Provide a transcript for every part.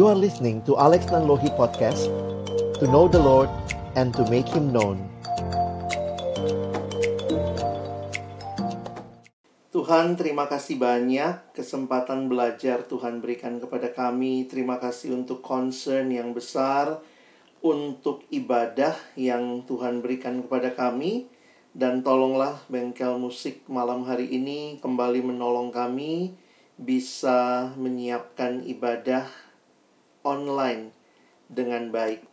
You are listening to Alex Nanlohi Podcast To know the Lord and to make Him known Tuhan, terima kasih banyak kesempatan belajar Tuhan berikan kepada kami. Terima kasih untuk concern yang besar, untuk ibadah yang Tuhan berikan kepada kami. Dan tolonglah bengkel musik malam hari ini kembali menolong kami bisa menyiapkan ibadah online dengan baik.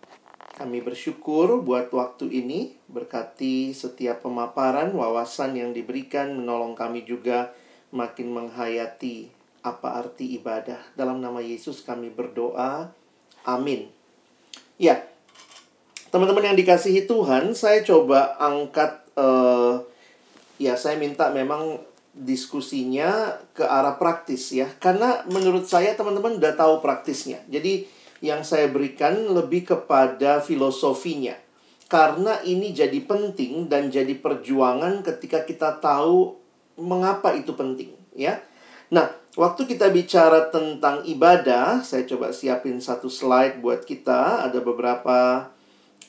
Kami bersyukur buat waktu ini, berkati setiap pemaparan, wawasan yang diberikan, menolong kami juga makin menghayati apa arti ibadah. Dalam nama Yesus kami berdoa. Amin. Ya, teman-teman yang dikasihi Tuhan, saya coba angkat, uh, ya saya minta memang diskusinya ke arah praktis ya. Karena menurut saya teman-teman udah tahu praktisnya. Jadi yang saya berikan lebih kepada filosofinya. Karena ini jadi penting dan jadi perjuangan ketika kita tahu mengapa itu penting, ya. Nah, waktu kita bicara tentang ibadah, saya coba siapin satu slide buat kita. Ada beberapa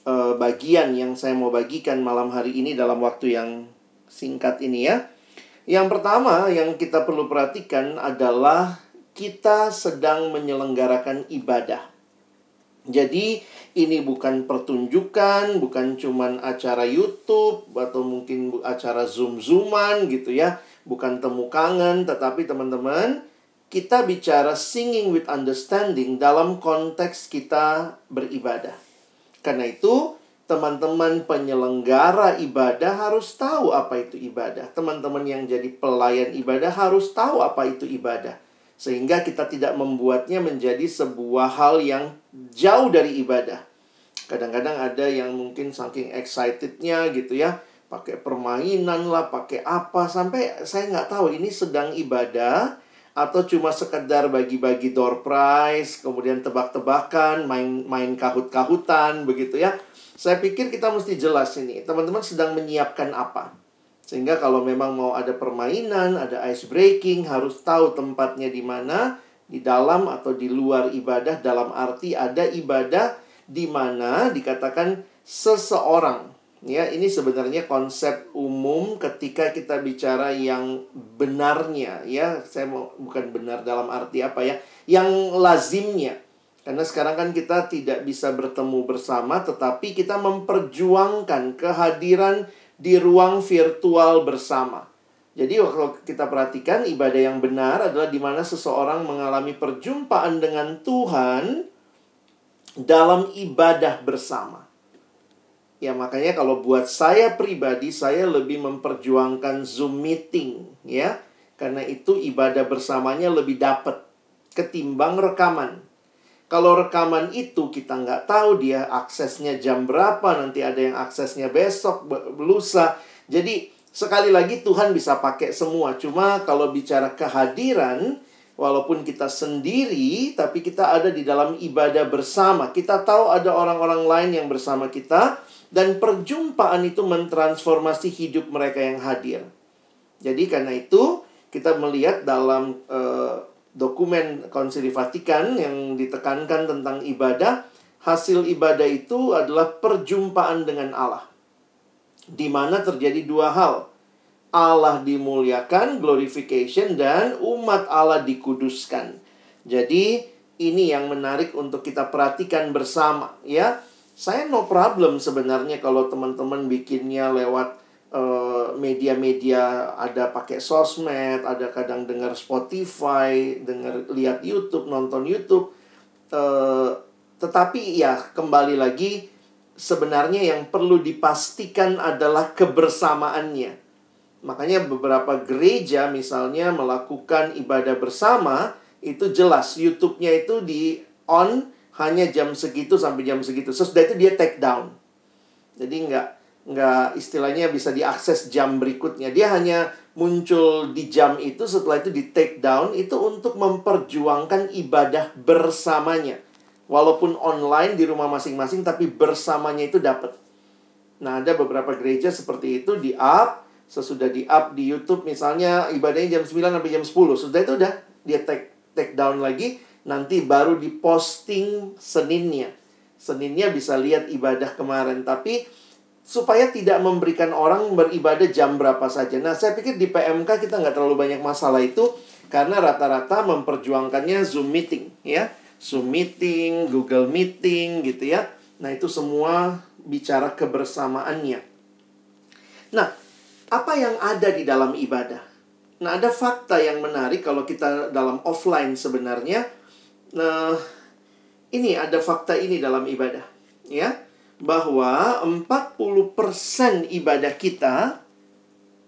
uh, bagian yang saya mau bagikan malam hari ini dalam waktu yang singkat ini ya. Yang pertama yang kita perlu perhatikan adalah kita sedang menyelenggarakan ibadah. Jadi ini bukan pertunjukan, bukan cuman acara YouTube atau mungkin acara zoom-zooman gitu ya, bukan temu kangen, tetapi teman-teman kita bicara singing with understanding dalam konteks kita beribadah. Karena itu teman-teman penyelenggara ibadah harus tahu apa itu ibadah. Teman-teman yang jadi pelayan ibadah harus tahu apa itu ibadah sehingga kita tidak membuatnya menjadi sebuah hal yang jauh dari ibadah. Kadang-kadang ada yang mungkin saking excitednya gitu ya, pakai permainan lah, pakai apa sampai saya nggak tahu ini sedang ibadah atau cuma sekedar bagi-bagi door prize, kemudian tebak-tebakan, main-main kahut-kahutan begitu ya. Saya pikir kita mesti jelas ini, teman-teman sedang menyiapkan apa. Sehingga kalau memang mau ada permainan, ada ice breaking, harus tahu tempatnya di mana, di dalam atau di luar ibadah dalam arti ada ibadah di mana dikatakan seseorang. Ya, ini sebenarnya konsep umum ketika kita bicara yang benarnya, ya. Saya mau bukan benar dalam arti apa ya, yang lazimnya. Karena sekarang kan kita tidak bisa bertemu bersama, tetapi kita memperjuangkan kehadiran di ruang virtual bersama. Jadi kalau kita perhatikan ibadah yang benar adalah di mana seseorang mengalami perjumpaan dengan Tuhan dalam ibadah bersama. Ya makanya kalau buat saya pribadi saya lebih memperjuangkan Zoom meeting ya. Karena itu ibadah bersamanya lebih dapat ketimbang rekaman. Kalau rekaman itu kita nggak tahu dia aksesnya jam berapa, nanti ada yang aksesnya besok, lusa. Jadi sekali lagi Tuhan bisa pakai semua. Cuma kalau bicara kehadiran, walaupun kita sendiri, tapi kita ada di dalam ibadah bersama. Kita tahu ada orang-orang lain yang bersama kita, dan perjumpaan itu mentransformasi hidup mereka yang hadir. Jadi karena itu kita melihat dalam uh, dokumen Konsili Vatikan yang ditekankan tentang ibadah, hasil ibadah itu adalah perjumpaan dengan Allah. Di mana terjadi dua hal. Allah dimuliakan, glorification, dan umat Allah dikuduskan. Jadi, ini yang menarik untuk kita perhatikan bersama, ya. Saya no problem sebenarnya kalau teman-teman bikinnya lewat media-media uh, ada pakai sosmed, ada kadang dengar Spotify, dengar lihat YouTube, nonton YouTube. Uh, tetapi ya kembali lagi sebenarnya yang perlu dipastikan adalah kebersamaannya. Makanya beberapa gereja misalnya melakukan ibadah bersama itu jelas YouTube-nya itu di on hanya jam segitu sampai jam segitu. Sesudah itu dia take down. Jadi nggak nggak istilahnya bisa diakses jam berikutnya. Dia hanya muncul di jam itu, setelah itu di take down, itu untuk memperjuangkan ibadah bersamanya. Walaupun online di rumah masing-masing, tapi bersamanya itu dapat. Nah, ada beberapa gereja seperti itu di up, sesudah di up di YouTube misalnya ibadahnya jam 9 sampai jam 10. Sudah itu udah dia take take down lagi. nanti baru diposting Seninnya. Seninnya bisa lihat ibadah kemarin, tapi supaya tidak memberikan orang beribadah jam berapa saja. Nah, saya pikir di PMK kita nggak terlalu banyak masalah itu karena rata-rata memperjuangkannya Zoom meeting, ya. Zoom meeting, Google meeting gitu ya. Nah, itu semua bicara kebersamaannya. Nah, apa yang ada di dalam ibadah? Nah, ada fakta yang menarik kalau kita dalam offline sebenarnya. Nah, ini ada fakta ini dalam ibadah, ya. Bahwa 40% ibadah kita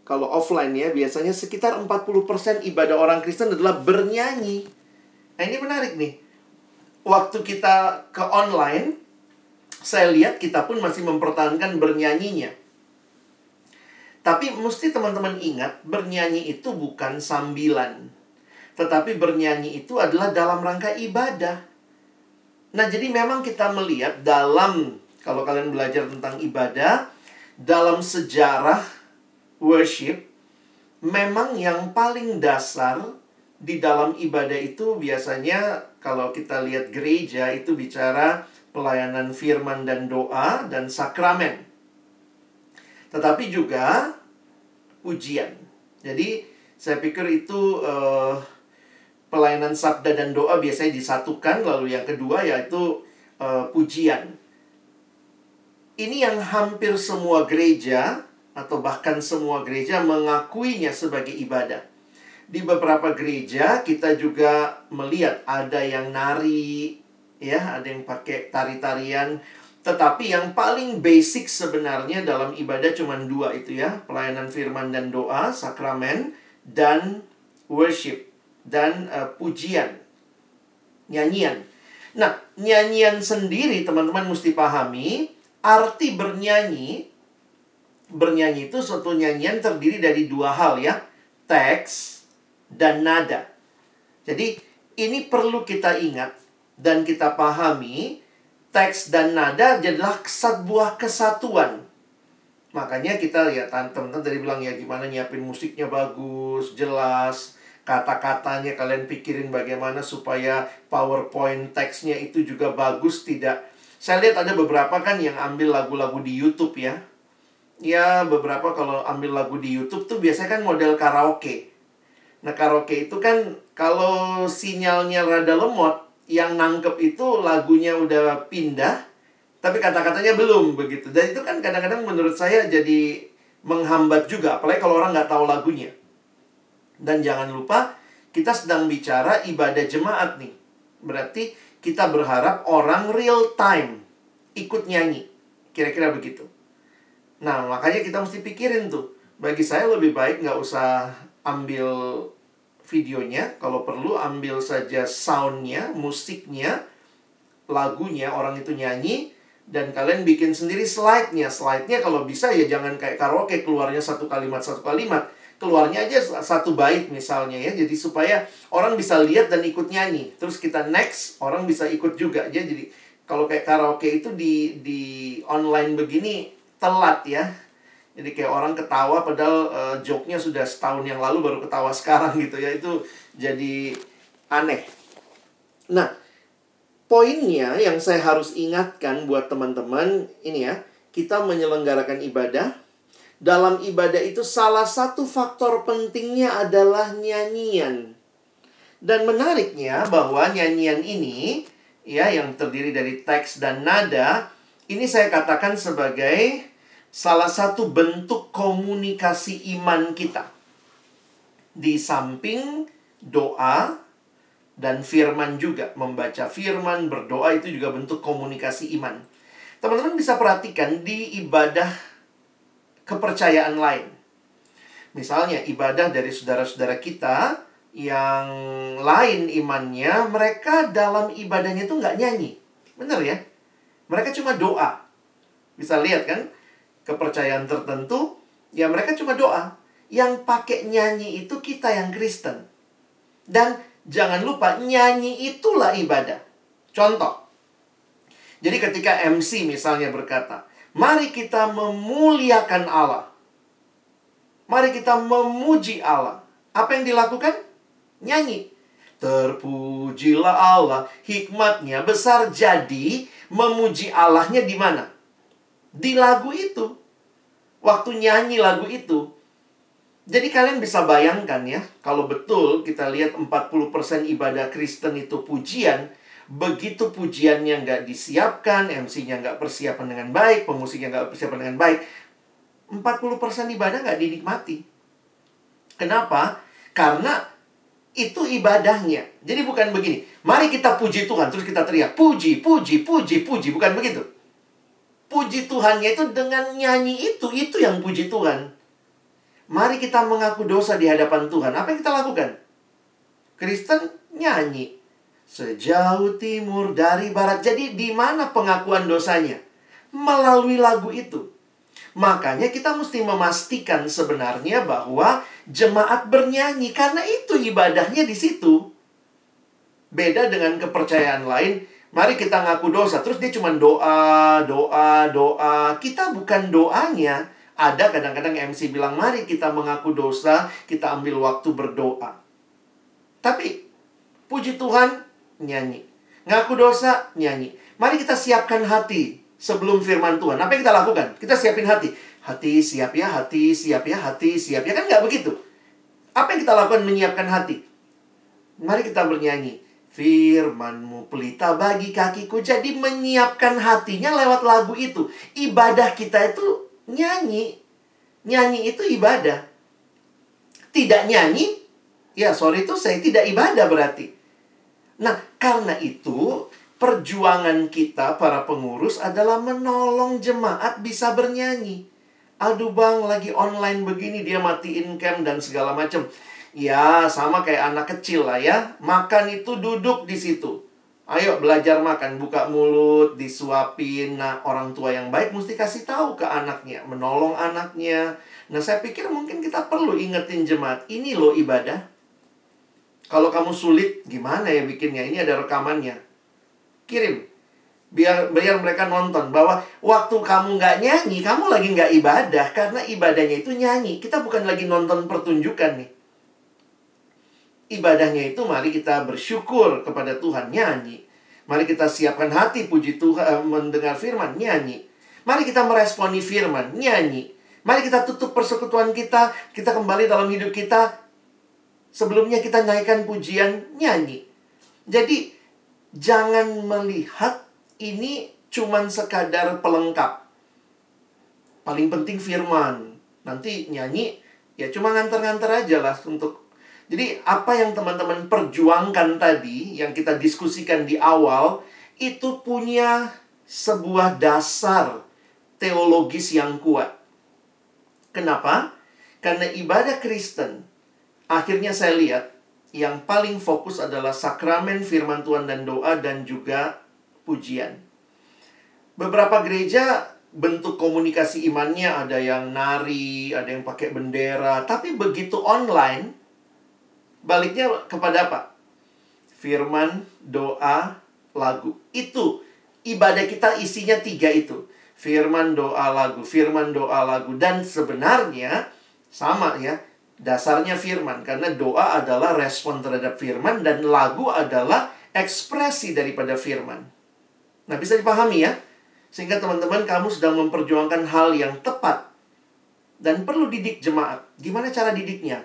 kalau offline ya biasanya sekitar 40% ibadah orang Kristen adalah bernyanyi. Nah, ini menarik nih. Waktu kita ke online, saya lihat kita pun masih mempertahankan bernyanyinya. Tapi mesti teman-teman ingat, bernyanyi itu bukan sambilan. Tetapi bernyanyi itu adalah dalam rangka ibadah. Nah, jadi memang kita melihat dalam, kalau kalian belajar tentang ibadah, dalam sejarah worship, memang yang paling dasar di dalam ibadah itu biasanya kalau kita lihat gereja itu bicara pelayanan firman dan doa dan sakramen tetapi juga ujian. Jadi saya pikir itu uh, pelayanan sabda dan doa biasanya disatukan, lalu yang kedua yaitu uh, pujian. Ini yang hampir semua gereja atau bahkan semua gereja mengakuinya sebagai ibadah. Di beberapa gereja kita juga melihat ada yang nari, ya, ada yang pakai tari-tarian tetapi yang paling basic sebenarnya dalam ibadah cuma dua itu ya. Pelayanan firman dan doa, sakramen, dan worship. Dan uh, pujian. Nyanyian. Nah, nyanyian sendiri teman-teman mesti pahami. Arti bernyanyi. Bernyanyi itu suatu nyanyian terdiri dari dua hal ya. Teks dan nada. Jadi ini perlu kita ingat dan kita pahami teks dan nada adalah sebuah kesatuan. Makanya kita lihat teman-teman tadi bilang ya gimana nyiapin musiknya bagus, jelas, kata-katanya kalian pikirin bagaimana supaya PowerPoint teksnya itu juga bagus tidak. Saya lihat ada beberapa kan yang ambil lagu-lagu di YouTube ya. Ya beberapa kalau ambil lagu di YouTube tuh biasanya kan model karaoke. Nah karaoke itu kan kalau sinyalnya rada lemot, yang nangkep itu lagunya udah pindah, tapi kata-katanya belum begitu. Dan itu kan kadang-kadang menurut saya jadi menghambat juga, apalagi kalau orang nggak tahu lagunya. Dan jangan lupa, kita sedang bicara ibadah jemaat nih. Berarti kita berharap orang real time ikut nyanyi. Kira-kira begitu. Nah, makanya kita mesti pikirin tuh. Bagi saya lebih baik nggak usah ambil videonya, kalau perlu ambil saja soundnya, musiknya, lagunya, orang itu nyanyi, dan kalian bikin sendiri slide-nya. Slide-nya kalau bisa ya jangan kayak karaoke, keluarnya satu kalimat, satu kalimat. Keluarnya aja satu bait misalnya ya. Jadi supaya orang bisa lihat dan ikut nyanyi. Terus kita next, orang bisa ikut juga. Ya, jadi kalau kayak karaoke itu di, di online begini telat ya jadi kayak orang ketawa padahal uh, joke-nya sudah setahun yang lalu baru ketawa sekarang gitu ya. Itu jadi aneh. Nah, poinnya yang saya harus ingatkan buat teman-teman ini ya, kita menyelenggarakan ibadah. Dalam ibadah itu salah satu faktor pentingnya adalah nyanyian. Dan menariknya bahwa nyanyian ini ya yang terdiri dari teks dan nada ini saya katakan sebagai salah satu bentuk komunikasi iman kita. Di samping doa dan firman juga, membaca firman, berdoa itu juga bentuk komunikasi iman. Teman-teman bisa perhatikan di ibadah kepercayaan lain. Misalnya ibadah dari saudara-saudara kita yang lain imannya, mereka dalam ibadahnya itu nggak nyanyi. Bener ya? Mereka cuma doa. Bisa lihat kan? kepercayaan tertentu, ya mereka cuma doa. Yang pakai nyanyi itu kita yang Kristen. Dan jangan lupa, nyanyi itulah ibadah. Contoh. Jadi ketika MC misalnya berkata, mari kita memuliakan Allah. Mari kita memuji Allah. Apa yang dilakukan? Nyanyi. Terpujilah Allah, hikmatnya besar jadi memuji Allahnya di mana? Di lagu itu. Waktu nyanyi lagu itu. Jadi kalian bisa bayangkan ya, kalau betul kita lihat 40% ibadah Kristen itu pujian, begitu pujiannya nggak disiapkan, MC-nya nggak persiapan dengan baik, pemusiknya nggak persiapan dengan baik, 40% ibadah nggak dinikmati. Kenapa? Karena itu ibadahnya. Jadi bukan begini. Mari kita puji Tuhan, terus kita teriak, puji, puji, puji, puji. Bukan begitu. Puji Tuhannya itu dengan nyanyi itu, itu yang puji Tuhan. Mari kita mengaku dosa di hadapan Tuhan. Apa yang kita lakukan? Kristen nyanyi. Sejauh timur dari barat. Jadi di mana pengakuan dosanya? Melalui lagu itu. Makanya kita mesti memastikan sebenarnya bahwa jemaat bernyanyi karena itu ibadahnya di situ. Beda dengan kepercayaan lain, mari kita ngaku dosa terus dia cuma doa, doa, doa. Kita bukan doanya. Ada kadang-kadang MC bilang, "Mari kita mengaku dosa, kita ambil waktu berdoa." Tapi puji Tuhan nyanyi. Ngaku dosa nyanyi. Mari kita siapkan hati sebelum firman Tuhan. Apa yang kita lakukan? Kita siapin hati. Hati siap ya, hati siap ya, hati siap ya. Kan nggak begitu. Apa yang kita lakukan menyiapkan hati? Mari kita bernyanyi. Firmanmu pelita bagi kakiku. Jadi menyiapkan hatinya lewat lagu itu. Ibadah kita itu nyanyi. Nyanyi itu ibadah. Tidak nyanyi, ya sorry itu saya tidak ibadah berarti. Nah, karena itu perjuangan kita para pengurus adalah menolong jemaat bisa bernyanyi. Aduh bang, lagi online begini dia matiin cam dan segala macam. Ya, sama kayak anak kecil lah ya. Makan itu duduk di situ. Ayo belajar makan, buka mulut, disuapin. Nah, orang tua yang baik mesti kasih tahu ke anaknya, menolong anaknya. Nah, saya pikir mungkin kita perlu ingetin jemaat, ini loh ibadah. Kalau kamu sulit, gimana ya bikinnya? Ini ada rekamannya. Kirim. Biar biar mereka nonton bahwa waktu kamu nggak nyanyi kamu lagi nggak ibadah karena ibadahnya itu nyanyi. Kita bukan lagi nonton pertunjukan nih. Ibadahnya itu mari kita bersyukur kepada Tuhan nyanyi. Mari kita siapkan hati puji Tuhan eh, mendengar firman nyanyi. Mari kita meresponi firman nyanyi. Mari kita tutup persekutuan kita kita kembali dalam hidup kita sebelumnya kita naikkan pujian nyanyi jadi jangan melihat ini cuman sekadar pelengkap. Paling penting firman. Nanti nyanyi ya cuma nganter-nganter aja lah untuk jadi apa yang teman-teman perjuangkan tadi yang kita diskusikan di awal itu punya sebuah dasar teologis yang kuat. Kenapa? Karena ibadah Kristen akhirnya saya lihat yang paling fokus adalah sakramen firman Tuhan dan doa dan juga pujian. Beberapa gereja bentuk komunikasi imannya ada yang nari, ada yang pakai bendera, tapi begitu online baliknya kepada apa? Firman, doa, lagu. Itu ibadah kita isinya tiga itu. Firman, doa, lagu, firman, doa, lagu dan sebenarnya sama ya dasarnya firman karena doa adalah respon terhadap firman dan lagu adalah ekspresi daripada firman. Nah, bisa dipahami ya? Sehingga teman-teman kamu sedang memperjuangkan hal yang tepat dan perlu didik jemaat. Gimana cara didiknya?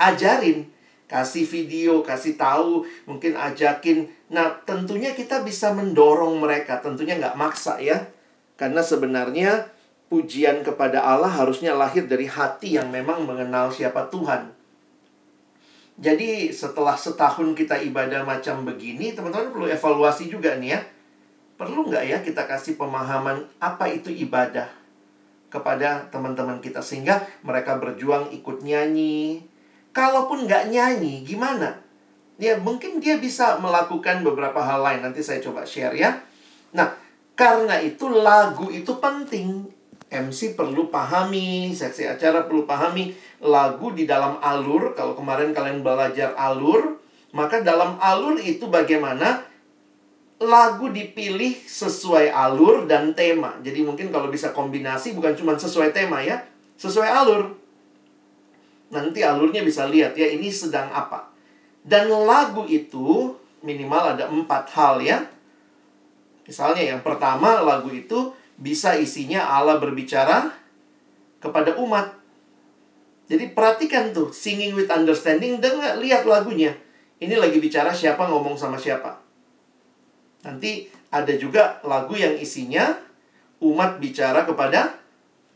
Ajarin, kasih video, kasih tahu, mungkin ajakin. Nah, tentunya kita bisa mendorong mereka, tentunya nggak maksa ya. Karena sebenarnya pujian kepada Allah harusnya lahir dari hati yang memang mengenal siapa Tuhan. Jadi setelah setahun kita ibadah macam begini, teman-teman perlu evaluasi juga nih ya. Perlu nggak ya kita kasih pemahaman apa itu ibadah kepada teman-teman kita sehingga mereka berjuang ikut nyanyi. Kalaupun nggak nyanyi, gimana? Ya mungkin dia bisa melakukan beberapa hal lain. Nanti saya coba share ya. Nah, karena itu lagu itu penting. MC perlu pahami, seksi acara perlu pahami lagu di dalam alur. Kalau kemarin kalian belajar alur, maka dalam alur itu bagaimana lagu dipilih sesuai alur dan tema. Jadi mungkin kalau bisa kombinasi bukan cuma sesuai tema ya, sesuai alur. Nanti alurnya bisa lihat ya ini sedang apa. Dan lagu itu minimal ada empat hal ya. Misalnya yang pertama lagu itu bisa isinya Allah berbicara kepada umat. Jadi perhatikan tuh, singing with understanding, dengar, lihat lagunya. Ini lagi bicara siapa ngomong sama siapa. Nanti ada juga lagu yang isinya umat bicara kepada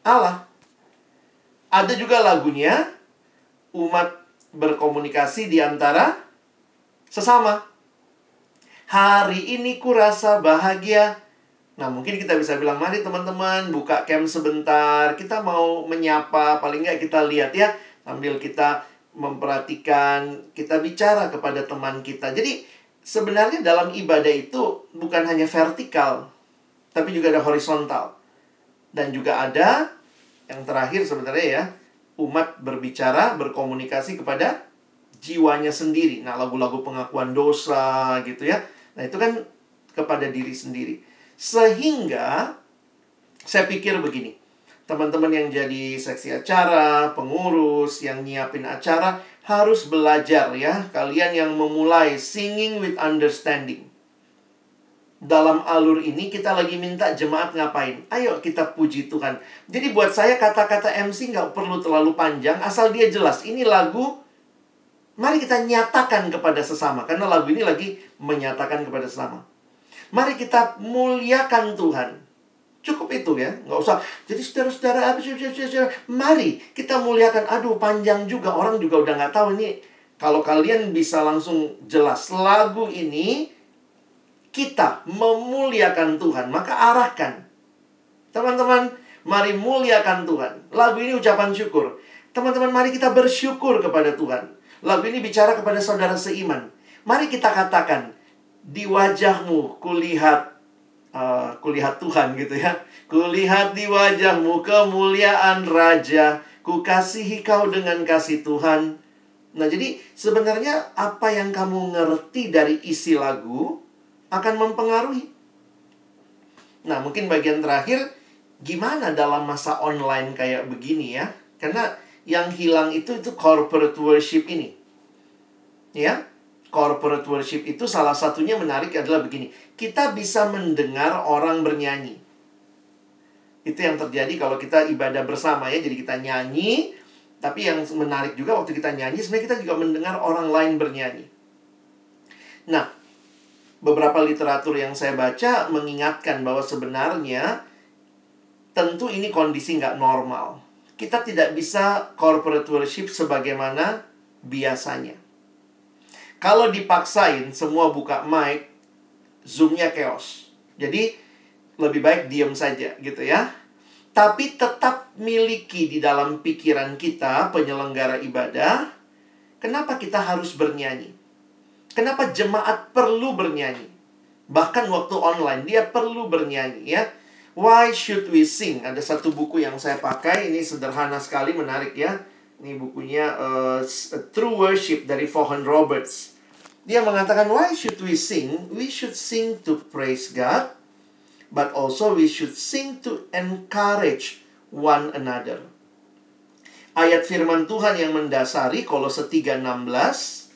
Allah. Ada juga lagunya umat berkomunikasi di antara sesama. Hari ini kurasa bahagia. Nah, mungkin kita bisa bilang, mari teman-teman buka camp sebentar. Kita mau menyapa, paling nggak kita lihat ya. Sambil kita memperhatikan, kita bicara kepada teman kita. Jadi, sebenarnya dalam ibadah itu bukan hanya vertikal, tapi juga ada horizontal. Dan juga ada yang terakhir sebenarnya ya, umat berbicara, berkomunikasi kepada jiwanya sendiri. Nah, lagu-lagu pengakuan dosa gitu ya. Nah, itu kan kepada diri sendiri. Sehingga saya pikir begini. Teman-teman yang jadi seksi acara, pengurus, yang nyiapin acara harus belajar ya. Kalian yang memulai singing with understanding dalam alur ini kita lagi minta jemaat ngapain? Ayo kita puji Tuhan. Jadi buat saya kata-kata MC nggak perlu terlalu panjang, asal dia jelas. Ini lagu, mari kita nyatakan kepada sesama. Karena lagu ini lagi menyatakan kepada sesama. Mari kita muliakan Tuhan. Cukup itu ya, nggak usah. Jadi saudara-saudara, mari kita muliakan. Aduh, panjang juga. Orang juga udah nggak tahu ini. Kalau kalian bisa langsung jelas lagu ini, kita memuliakan Tuhan, maka arahkan. Teman-teman, mari muliakan Tuhan. Lagu ini ucapan syukur. Teman-teman, mari kita bersyukur kepada Tuhan. Lagu ini bicara kepada saudara seiman. Mari kita katakan, di wajahmu kulihat uh, kulihat Tuhan gitu ya. Kulihat di wajahmu kemuliaan Raja. Kukasihi kau dengan kasih Tuhan. Nah, jadi sebenarnya apa yang kamu ngerti dari isi lagu akan mempengaruhi. Nah, mungkin bagian terakhir, gimana dalam masa online kayak begini ya? Karena yang hilang itu itu corporate worship ini. Ya, corporate worship itu salah satunya menarik adalah begini. Kita bisa mendengar orang bernyanyi. Itu yang terjadi kalau kita ibadah bersama ya. Jadi kita nyanyi, tapi yang menarik juga waktu kita nyanyi sebenarnya kita juga mendengar orang lain bernyanyi. Nah, beberapa literatur yang saya baca mengingatkan bahwa sebenarnya tentu ini kondisi nggak normal. Kita tidak bisa corporate worship sebagaimana biasanya. Kalau dipaksain semua buka mic, zoomnya chaos. Jadi lebih baik diam saja gitu ya. Tapi tetap miliki di dalam pikiran kita penyelenggara ibadah, kenapa kita harus bernyanyi? Kenapa jemaat perlu bernyanyi? Bahkan waktu online dia perlu bernyanyi ya. Why should we sing? Ada satu buku yang saya pakai ini sederhana sekali menarik ya. Ini bukunya uh, True Worship dari Vaughan Roberts. Dia mengatakan why should we sing? We should sing to praise God, but also we should sing to encourage one another. Ayat firman Tuhan yang mendasari Kolose 3:16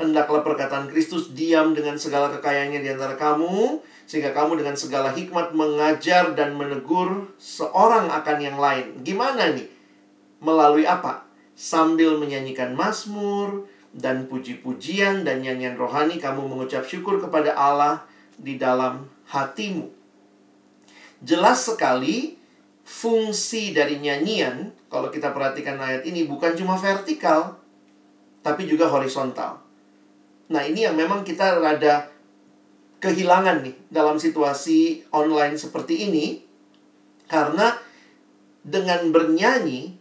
Hendaklah perkataan Kristus diam dengan segala kekayaannya di antara kamu, sehingga kamu dengan segala hikmat mengajar dan menegur seorang akan yang lain. Gimana nih? Melalui apa? Sambil menyanyikan mazmur dan puji-pujian dan nyanyian rohani, kamu mengucap syukur kepada Allah di dalam hatimu. Jelas sekali fungsi dari nyanyian, kalau kita perhatikan ayat ini, bukan cuma vertikal, tapi juga horizontal. Nah, ini yang memang kita rada kehilangan nih dalam situasi online seperti ini karena dengan bernyanyi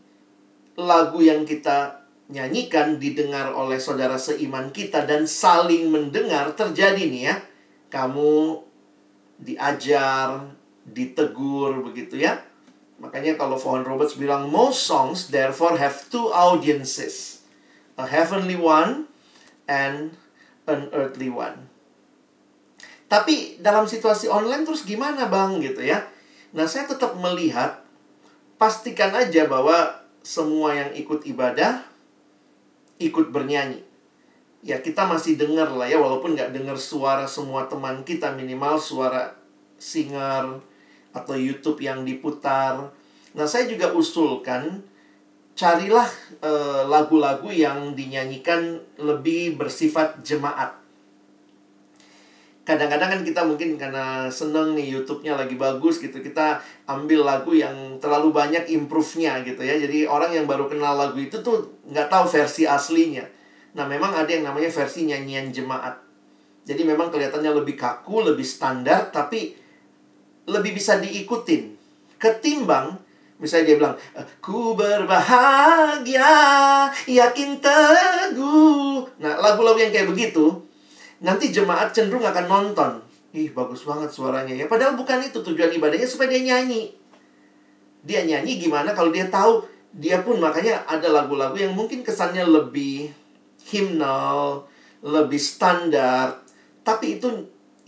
lagu yang kita nyanyikan didengar oleh saudara seiman kita dan saling mendengar terjadi nih ya. Kamu diajar, ditegur begitu ya. Makanya kalau Vaughan Roberts bilang most songs therefore have two audiences. A heavenly one and an earthly one. Tapi dalam situasi online terus gimana bang gitu ya? Nah saya tetap melihat pastikan aja bahwa semua yang ikut ibadah ikut bernyanyi. ya kita masih dengar lah ya walaupun nggak dengar suara semua teman kita minimal suara singer atau YouTube yang diputar. Nah saya juga usulkan carilah eh, lagu-lagu yang dinyanyikan lebih bersifat jemaat kadang-kadang kan kita mungkin karena seneng nih YouTube-nya lagi bagus gitu kita ambil lagu yang terlalu banyak improve-nya gitu ya. Jadi orang yang baru kenal lagu itu tuh nggak tahu versi aslinya. Nah memang ada yang namanya versi nyanyian jemaat. Jadi memang kelihatannya lebih kaku lebih standar tapi lebih bisa diikutin. Ketimbang misalnya dia bilang ku berbahagia yakin teguh. Nah lagu-lagu yang kayak begitu nanti jemaat cenderung akan nonton. Ih, bagus banget suaranya ya. Padahal bukan itu tujuan ibadahnya supaya dia nyanyi. Dia nyanyi gimana kalau dia tahu dia pun makanya ada lagu-lagu yang mungkin kesannya lebih himnal, lebih standar, tapi itu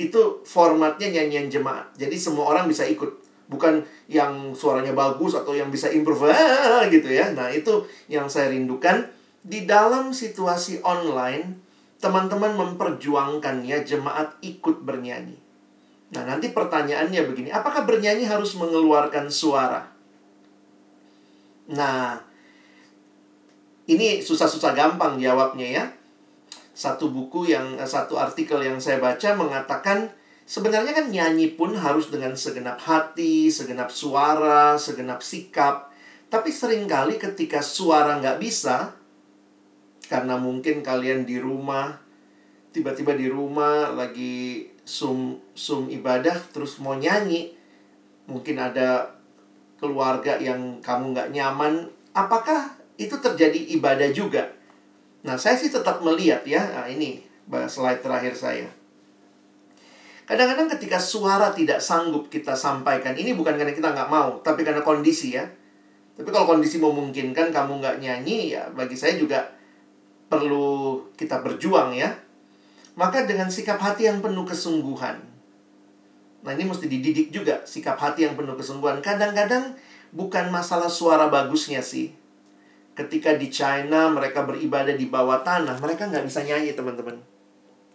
itu formatnya nyanyian jemaat. Jadi semua orang bisa ikut. Bukan yang suaranya bagus atau yang bisa improve ah, gitu ya. Nah, itu yang saya rindukan di dalam situasi online teman-teman memperjuangkannya, jemaat ikut bernyanyi. Nah, nanti pertanyaannya begini, apakah bernyanyi harus mengeluarkan suara? Nah, ini susah-susah gampang jawabnya ya. Satu buku yang satu artikel yang saya baca mengatakan sebenarnya kan nyanyi pun harus dengan segenap hati, segenap suara, segenap sikap. Tapi sering kali ketika suara nggak bisa, karena mungkin kalian di rumah tiba-tiba di rumah lagi sum sum ibadah terus mau nyanyi mungkin ada keluarga yang kamu nggak nyaman apakah itu terjadi ibadah juga? Nah saya sih tetap melihat ya nah, ini slide terakhir saya. Kadang-kadang ketika suara tidak sanggup kita sampaikan ini bukan karena kita nggak mau tapi karena kondisi ya. Tapi kalau kondisi memungkinkan kamu nggak nyanyi ya bagi saya juga perlu kita berjuang ya. Maka dengan sikap hati yang penuh kesungguhan. Nah ini mesti dididik juga sikap hati yang penuh kesungguhan. Kadang-kadang bukan masalah suara bagusnya sih. Ketika di China mereka beribadah di bawah tanah, mereka nggak bisa nyanyi teman-teman.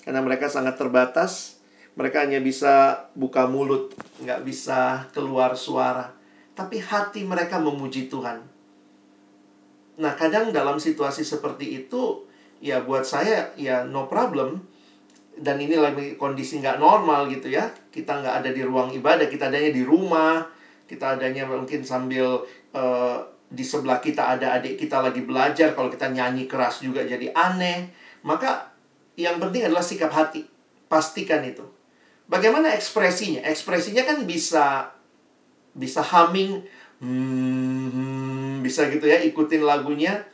Karena mereka sangat terbatas, mereka hanya bisa buka mulut, nggak bisa keluar suara. Tapi hati mereka memuji Tuhan. Nah, kadang dalam situasi seperti itu, ya buat saya ya no problem. Dan ini lagi kondisi nggak normal gitu ya. Kita nggak ada di ruang ibadah kita adanya di rumah kita adanya mungkin sambil uh, di sebelah kita ada adik kita lagi belajar kalau kita nyanyi keras juga jadi aneh. Maka yang penting adalah sikap hati. Pastikan itu. Bagaimana ekspresinya? Ekspresinya kan bisa bisa humming hmm, bisa gitu ya ikutin lagunya.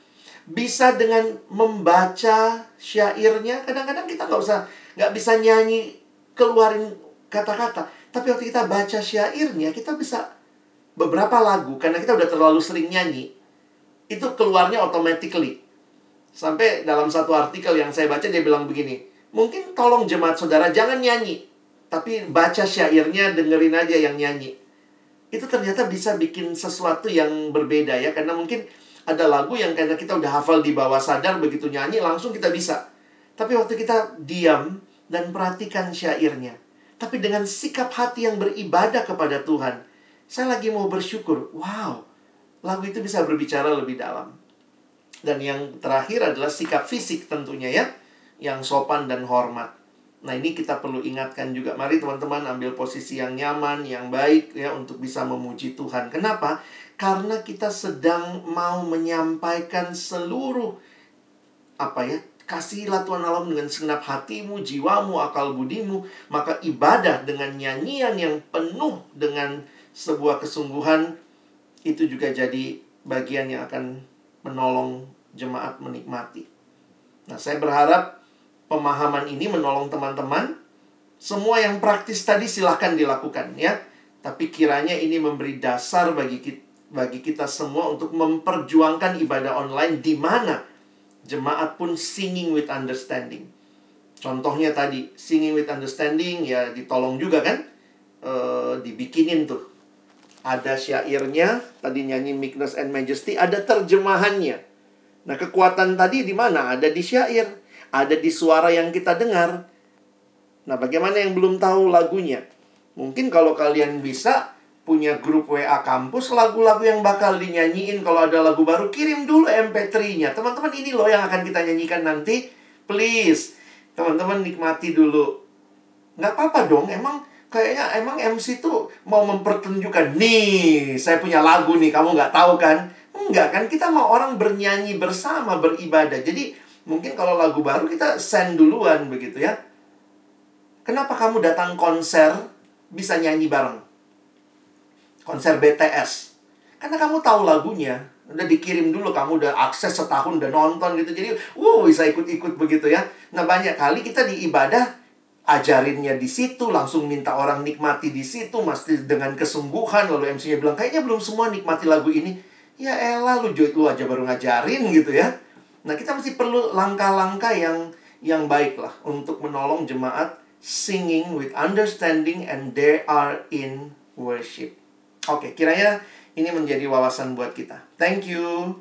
Bisa dengan membaca syairnya. Kadang-kadang kita nggak usah nggak bisa nyanyi keluarin kata-kata. Tapi waktu kita baca syairnya kita bisa beberapa lagu karena kita udah terlalu sering nyanyi itu keluarnya automatically. Sampai dalam satu artikel yang saya baca dia bilang begini mungkin tolong jemaat saudara jangan nyanyi tapi baca syairnya dengerin aja yang nyanyi itu ternyata bisa bikin sesuatu yang berbeda ya karena mungkin ada lagu yang karena kita udah hafal di bawah sadar begitu nyanyi langsung kita bisa. Tapi waktu kita diam dan perhatikan syairnya, tapi dengan sikap hati yang beribadah kepada Tuhan, saya lagi mau bersyukur. Wow, lagu itu bisa berbicara lebih dalam. Dan yang terakhir adalah sikap fisik tentunya ya, yang sopan dan hormat. Nah, ini kita perlu ingatkan juga. Mari teman-teman ambil posisi yang nyaman, yang baik ya untuk bisa memuji Tuhan. Kenapa? Karena kita sedang mau menyampaikan seluruh apa ya? Kasihilah Tuhan Allah dengan segenap hatimu, jiwamu, akal budimu, maka ibadah dengan nyanyian yang penuh dengan sebuah kesungguhan itu juga jadi bagian yang akan menolong jemaat menikmati. Nah, saya berharap pemahaman ini menolong teman-teman. Semua yang praktis tadi silahkan dilakukan ya. Tapi kiranya ini memberi dasar bagi kita, bagi kita semua untuk memperjuangkan ibadah online di mana jemaat pun singing with understanding. Contohnya tadi, singing with understanding ya ditolong juga kan? E, dibikinin tuh. Ada syairnya, tadi nyanyi Meekness and Majesty, ada terjemahannya. Nah, kekuatan tadi di mana? Ada di syair ada di suara yang kita dengar. Nah, bagaimana yang belum tahu lagunya? Mungkin kalau kalian bisa punya grup WA kampus, lagu-lagu yang bakal dinyanyiin kalau ada lagu baru, kirim dulu MP3-nya. Teman-teman, ini loh yang akan kita nyanyikan nanti. Please, teman-teman nikmati dulu. Nggak apa-apa dong, emang kayaknya emang MC tuh mau mempertunjukkan, nih, saya punya lagu nih, kamu nggak tahu kan? Enggak kan, kita mau orang bernyanyi bersama, beribadah. Jadi, mungkin kalau lagu baru kita send duluan begitu ya. Kenapa kamu datang konser bisa nyanyi bareng? Konser BTS. Karena kamu tahu lagunya. Udah dikirim dulu, kamu udah akses setahun, udah nonton gitu. Jadi, wow, bisa ikut-ikut begitu ya. Nah, banyak kali kita di ibadah, ajarinnya di situ, langsung minta orang nikmati di situ, mesti dengan kesungguhan. Lalu MC-nya bilang, kayaknya belum semua nikmati lagu ini. Ya elah, lu, lu aja baru ngajarin gitu ya. Nah, kita mesti perlu langkah-langkah yang yang baik lah untuk menolong jemaat singing with understanding and they are in worship. Oke, kiranya ini menjadi wawasan buat kita. Thank you.